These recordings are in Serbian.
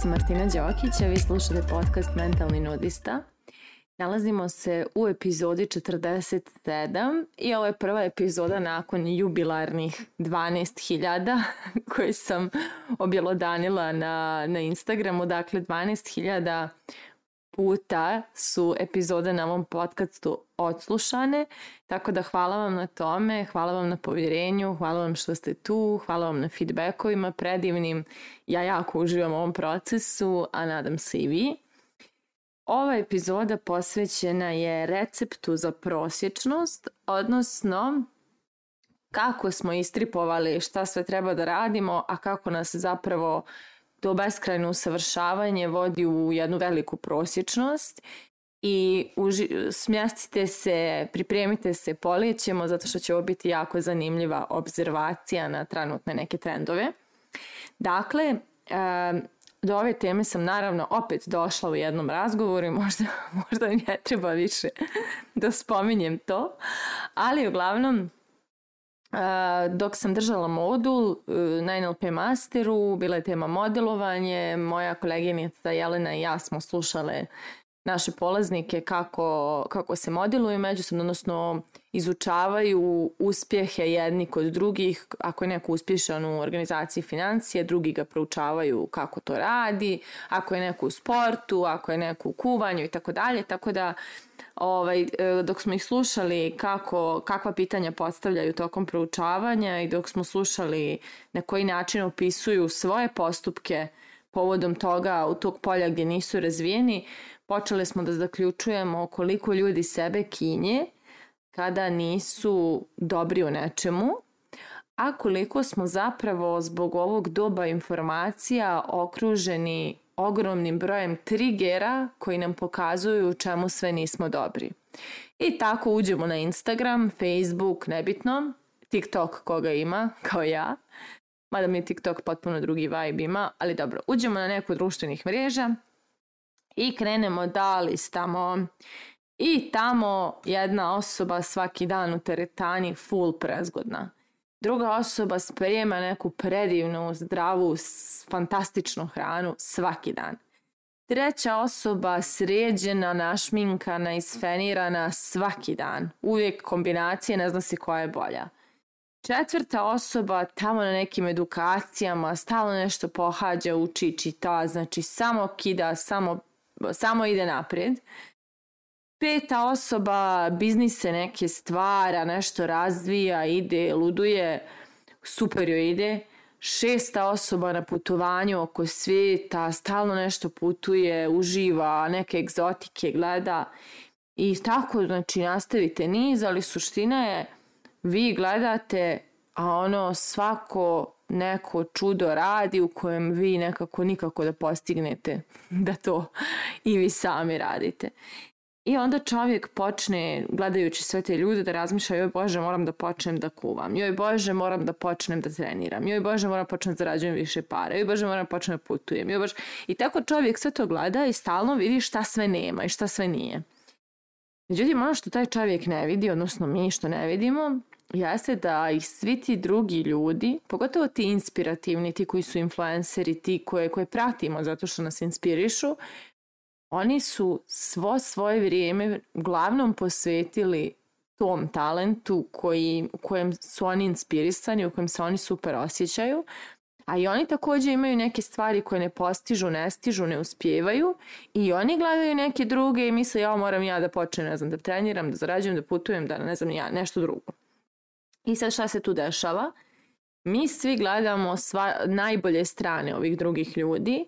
Sam Martina Đokić, a vi slušate podcast Mentalni nudista. Nalazimo se u epizodi 47 i ovo je prva epizoda nakon jubilarnih 12.000 koje sam objelodanila na, na Instagramu. Dakle, 12.000 puta su epizode na ovom podcastu odslušane, tako da hvala vam na tome, hvala vam na povjerenju, hvala vam što ste tu, hvala vam na feedbackovima predivnim. Ja jako uživam u ovom procesu, a nadam se i vi. Ova epizoda posvećena je receptu za prosječnost, odnosno kako smo istripovali šta sve treba da radimo, a kako nas zapravo to beskrajno usavršavanje vodi u jednu veliku prosječnost i uži, smjestite se, pripremite se, polijećemo zato što će ovo biti jako zanimljiva observacija na trenutne neke trendove. Dakle, do ove teme sam naravno opet došla u jednom razgovoru i možda, možda ne treba više da spominjem to, ali uglavnom dok sam držala modul e, na NLP masteru, bila je tema modelovanje, moja koleginica Jelena i ja smo slušale naše polaznike kako, kako se modeluju međusobno, odnosno izučavaju uspjehe jedni kod drugih. Ako je neko uspješan u organizaciji financije, drugi ga proučavaju kako to radi. Ako je neko u sportu, ako je neko u kuvanju i tako dalje. Tako da ovaj, e, dok smo ih slušali kako, kakva pitanja postavljaju tokom proučavanja i dok smo slušali na koji način opisuju svoje postupke povodom toga u tog polja gdje nisu razvijeni, počeli smo da zaključujemo koliko ljudi sebe kinje kada nisu dobri u nečemu, a koliko smo zapravo zbog ovog doba informacija okruženi ogromnim brojem trigera koji nam pokazuju u čemu sve nismo dobri. I tako uđemo na Instagram, Facebook, nebitno, TikTok koga ima, kao ja, mada mi je TikTok potpuno drugi vibe ima, ali dobro, uđemo na neku društvenih mreža i krenemo da listamo i tamo jedna osoba svaki dan u teretani full prezgodna. Druga osoba sprema neku predivnu, zdravu, fantastičnu hranu svaki dan. Treća osoba sređena, našminkana, isfenirana svaki dan. Uvijek kombinacije, ne zna se koja je bolja. Četvrta osoba tamo na nekim edukacijama, stalno nešto pohađa, uči, čita, znači samo kida, samo, samo ide naprijed. Peta osoba biznise neke stvara, nešto razvija, ide, luduje, super joj ide. Šesta osoba na putovanju oko svijeta, stalno nešto putuje, uživa, neke egzotike gleda. I tako, znači, nastavite niz, ali suština je vi gledate, a ono svako neko čudo radi u kojem vi nekako nikako da postignete da to i vi sami radite. I onda čovjek počne, gledajući sve te ljude, da razmišlja joj Bože, moram da počnem da kuvam. Joj Bože, moram da počnem da treniram. Joj Bože, moram da počnem da zarađujem više para. Joj Bože, moram da počnem da putujem. Joj Bože. I tako čovjek sve to gleda i stalno vidi šta sve nema i šta sve nije. Međutim, ono što taj čovjek ne vidi, odnosno mi što ne vidimo, jeste da i svi ti drugi ljudi, pogotovo ti inspirativni, ti koji su influenceri, ti koje, koje pratimo zato što nas inspirišu, oni su svo svoje vrijeme uglavnom posvetili tom talentu koji, u kojem su oni inspirisani, u kojem se oni super osjećaju, a i oni također imaju neke stvari koje ne postižu, ne stižu, ne uspijevaju i oni gledaju neke druge i misle ja moram ja da počnem, ne znam, da treniram, da zarađujem, da putujem, da ne znam ja, nešto drugo. I sad šta se tu dešava? Mi svi gledamo sva, najbolje strane ovih drugih ljudi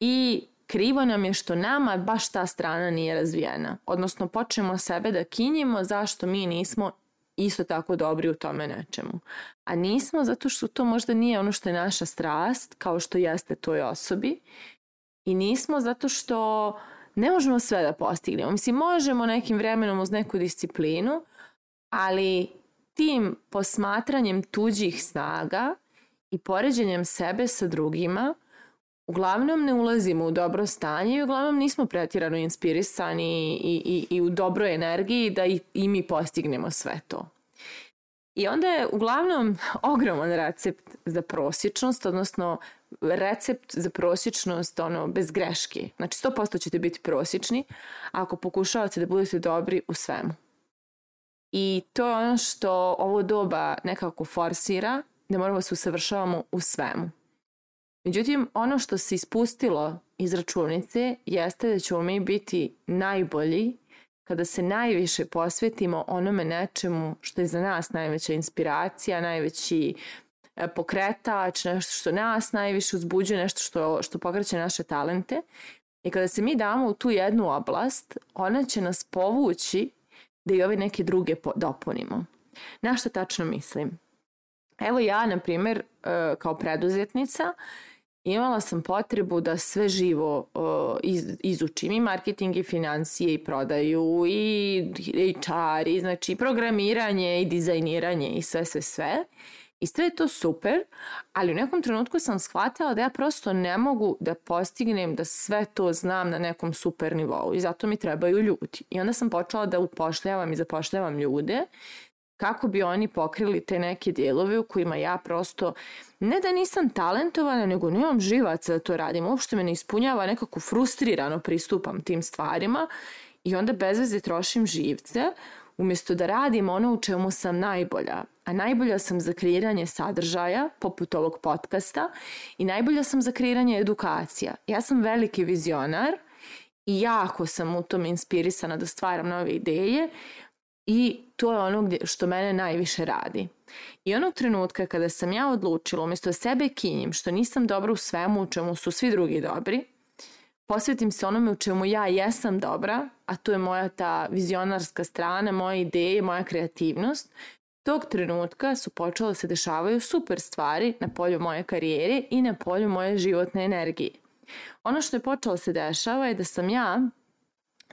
i krivo nam je što nama baš ta strana nije razvijena. Odnosno počnemo sebe da kinjimo zašto mi nismo isto tako dobri u tome nečemu. A nismo zato što to možda nije ono što je naša strast, kao što jeste toj osobi. I nismo zato što ne možemo sve da postignemo. Mislim, možemo nekim vremenom uz neku disciplinu, ali tim posmatranjem tuđih snaga i poređenjem sebe sa drugima, uglavnom ne ulazimo u dobro stanje i uglavnom nismo pretirano inspirisani i, i, i u dobroj energiji da i, i mi postignemo sve to. I onda je uglavnom ogroman recept za prosječnost, odnosno recept za prosječnost ono, bez greške. Znači 100% ćete biti prosječni ako pokušavate da budete dobri u svemu. I to je ono što ovo doba nekako forsira, da moramo da se usavršavamo u svemu. Međutim, ono što se ispustilo iz računice jeste da ćemo mi biti najbolji kada se najviše posvetimo onome nečemu što je za nas najveća inspiracija, najveći e, pokretač, nešto što nas najviše uzbuđuje, nešto što, što pokreće naše talente. I kada se mi damo u tu jednu oblast, ona će nas povući da i ove neke druge dopunimo. Na što tačno mislim? Evo ja, na primjer, e, kao preduzetnica, imala sam potrebu da sve živo iz, izučim i marketing i financije i prodaju i HR i znači programiranje i dizajniranje i sve sve sve. I sve je to super, ali u nekom trenutku sam shvatila da ja prosto ne mogu da postignem da sve to znam na nekom super nivou i zato mi trebaju ljudi. I onda sam počela da upošljavam i zapošljavam ljude kako bi oni pokrili te neke dijelove u kojima ja prosto ne da nisam talentovana, nego nemam živaca da to radim. Uopšte me ne ispunjava, nekako frustrirano pristupam tim stvarima i onda bez veze trošim živce umjesto da radim ono u čemu sam najbolja. A najbolja sam za kreiranje sadržaja, poput ovog podcasta, i najbolja sam za kreiranje edukacija. Ja sam veliki vizionar i jako sam u tom inspirisana da stvaram nove ideje i to je ono gdje, što mene najviše radi. I onog trenutka kada sam ja odlučila umjesto da sebe kinjim što nisam dobra u svemu u čemu su svi drugi dobri, posvetim se onome u čemu ja jesam dobra, a to je moja ta vizionarska strana, moje ideje, moja kreativnost, tog trenutka su počele da se dešavaju super stvari na polju moje karijere i na polju moje životne energije. Ono što je počelo da se dešava je da sam ja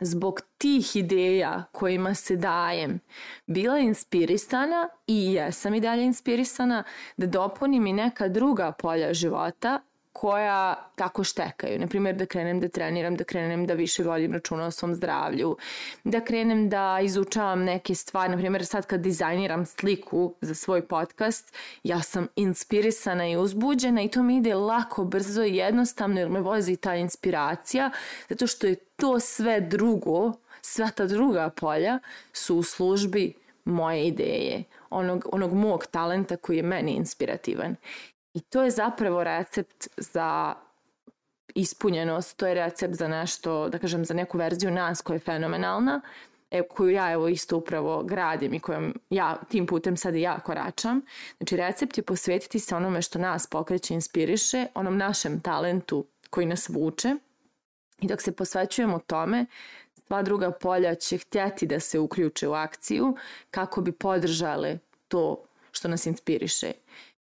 zbog tih ideja kojima se dajem bila inspirisana i jesam i dalje inspirisana da dopunim i neka druga polja života koja tako štekaju. Naprimjer, da krenem da treniram, da krenem da više vodim računa o svom zdravlju, da krenem da izučavam neke stvari. Naprimjer, sad kad dizajniram sliku za svoj podcast, ja sam inspirisana i uzbuđena i to mi ide lako, brzo i jednostavno jer me vozi ta inspiracija, zato što je to sve drugo, sva ta druga polja su u službi moje ideje, onog, onog mog talenta koji je meni inspirativan. I to je zapravo recept za ispunjenost, to je recept za nešto, da kažem, za neku verziju nas koja je fenomenalna, e, koju ja evo isto upravo gradim i kojom ja tim putem sad i ja koračam. Znači recept je posvetiti se onome što nas pokreće, inspiriše, onom našem talentu koji nas vuče i dok se posvećujemo tome, sva druga polja će htjeti da se uključe u akciju kako bi podržale to što nas inspiriše.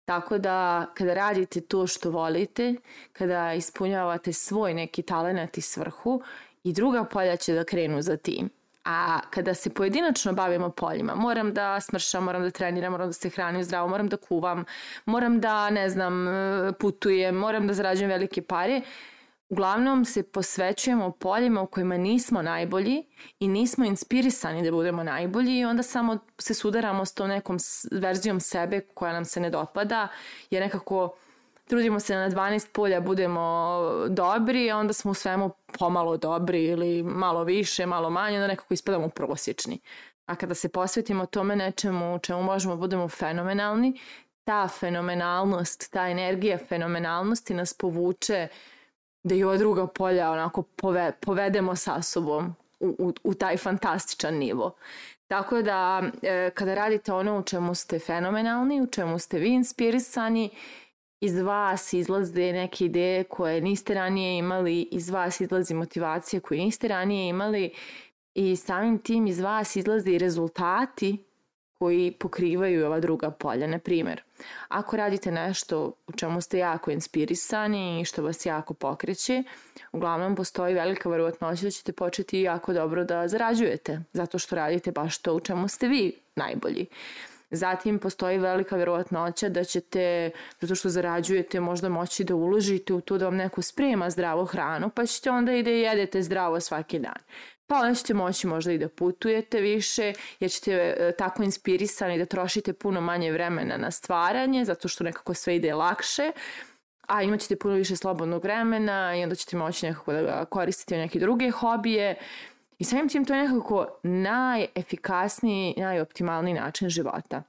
Tako da kada radite to što volite, kada ispunjavate svoj neki talent i svrhu i druga polja će da krenu za tim. A kada se pojedinačno bavimo poljima, moram da smršam, moram da treniram, moram da se hranim zdravo, moram da kuvam, moram da, ne znam, putujem, moram da zarađujem velike pare, uglavnom se posvećujemo poljima u kojima nismo najbolji i nismo inspirisani da budemo najbolji i onda samo se sudaramo s tom nekom verzijom sebe koja nam se ne dopada jer nekako trudimo se na 12 polja budemo dobri, a onda smo u svemu pomalo dobri ili malo više, malo manje, onda nekako ispadamo prosječni. A kada se posvetimo tome nečemu čemu možemo da budemo fenomenalni, ta fenomenalnost, ta energija fenomenalnosti nas povuče da i ova druga polja onako pove, povedemo sa sobom u, u, u taj fantastičan nivo. Tako da e, kada radite ono u čemu ste fenomenalni, u čemu ste vi inspirisani, iz vas izlaze neke ideje koje niste ranije imali, iz vas izlazi motivacija koju niste ranije imali i samim tim iz vas izlaze i rezultati koji pokrivaju ova druga polja. Na primjer, ako radite nešto u čemu ste jako inspirisani i što vas jako pokreće, uglavnom postoji velika verovatnoća da ćete početi jako dobro da zarađujete, zato što radite baš to u čemu ste vi najbolji. Zatim postoji velika verovatnoća da ćete, zato što zarađujete, možda moći da uložite u to da vam neko sprema zdravu hranu, pa ćete onda i da jedete zdravo svaki dan pa onda ćete moći možda i da putujete više, jer ćete e, tako inspirisani da trošite puno manje vremena na stvaranje, zato što nekako sve ide lakše, a imat ćete puno više slobodnog vremena i onda ćete moći nekako da koristite neke druge hobije. I samim tim to je nekako najefikasniji, najoptimalniji način života.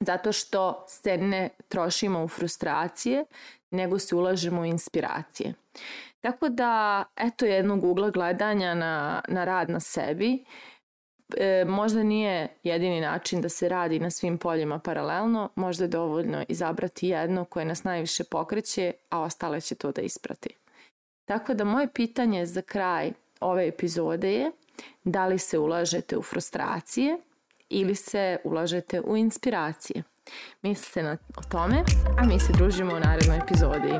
Zato što se ne trošimo u frustracije, nego se ulažemo u inspiracije. Tako da, eto jednog ugla gledanja na, na rad na sebi. E, možda nije jedini način da se radi na svim poljima paralelno, možda je dovoljno izabrati jedno koje nas najviše pokreće, a ostale će to da isprati. Tako da moje pitanje za kraj ove epizode je da li se ulažete u frustracije ili se ulažete u inspiracije. Mislite na, o tome, a mi se družimo u narednoj epizodi.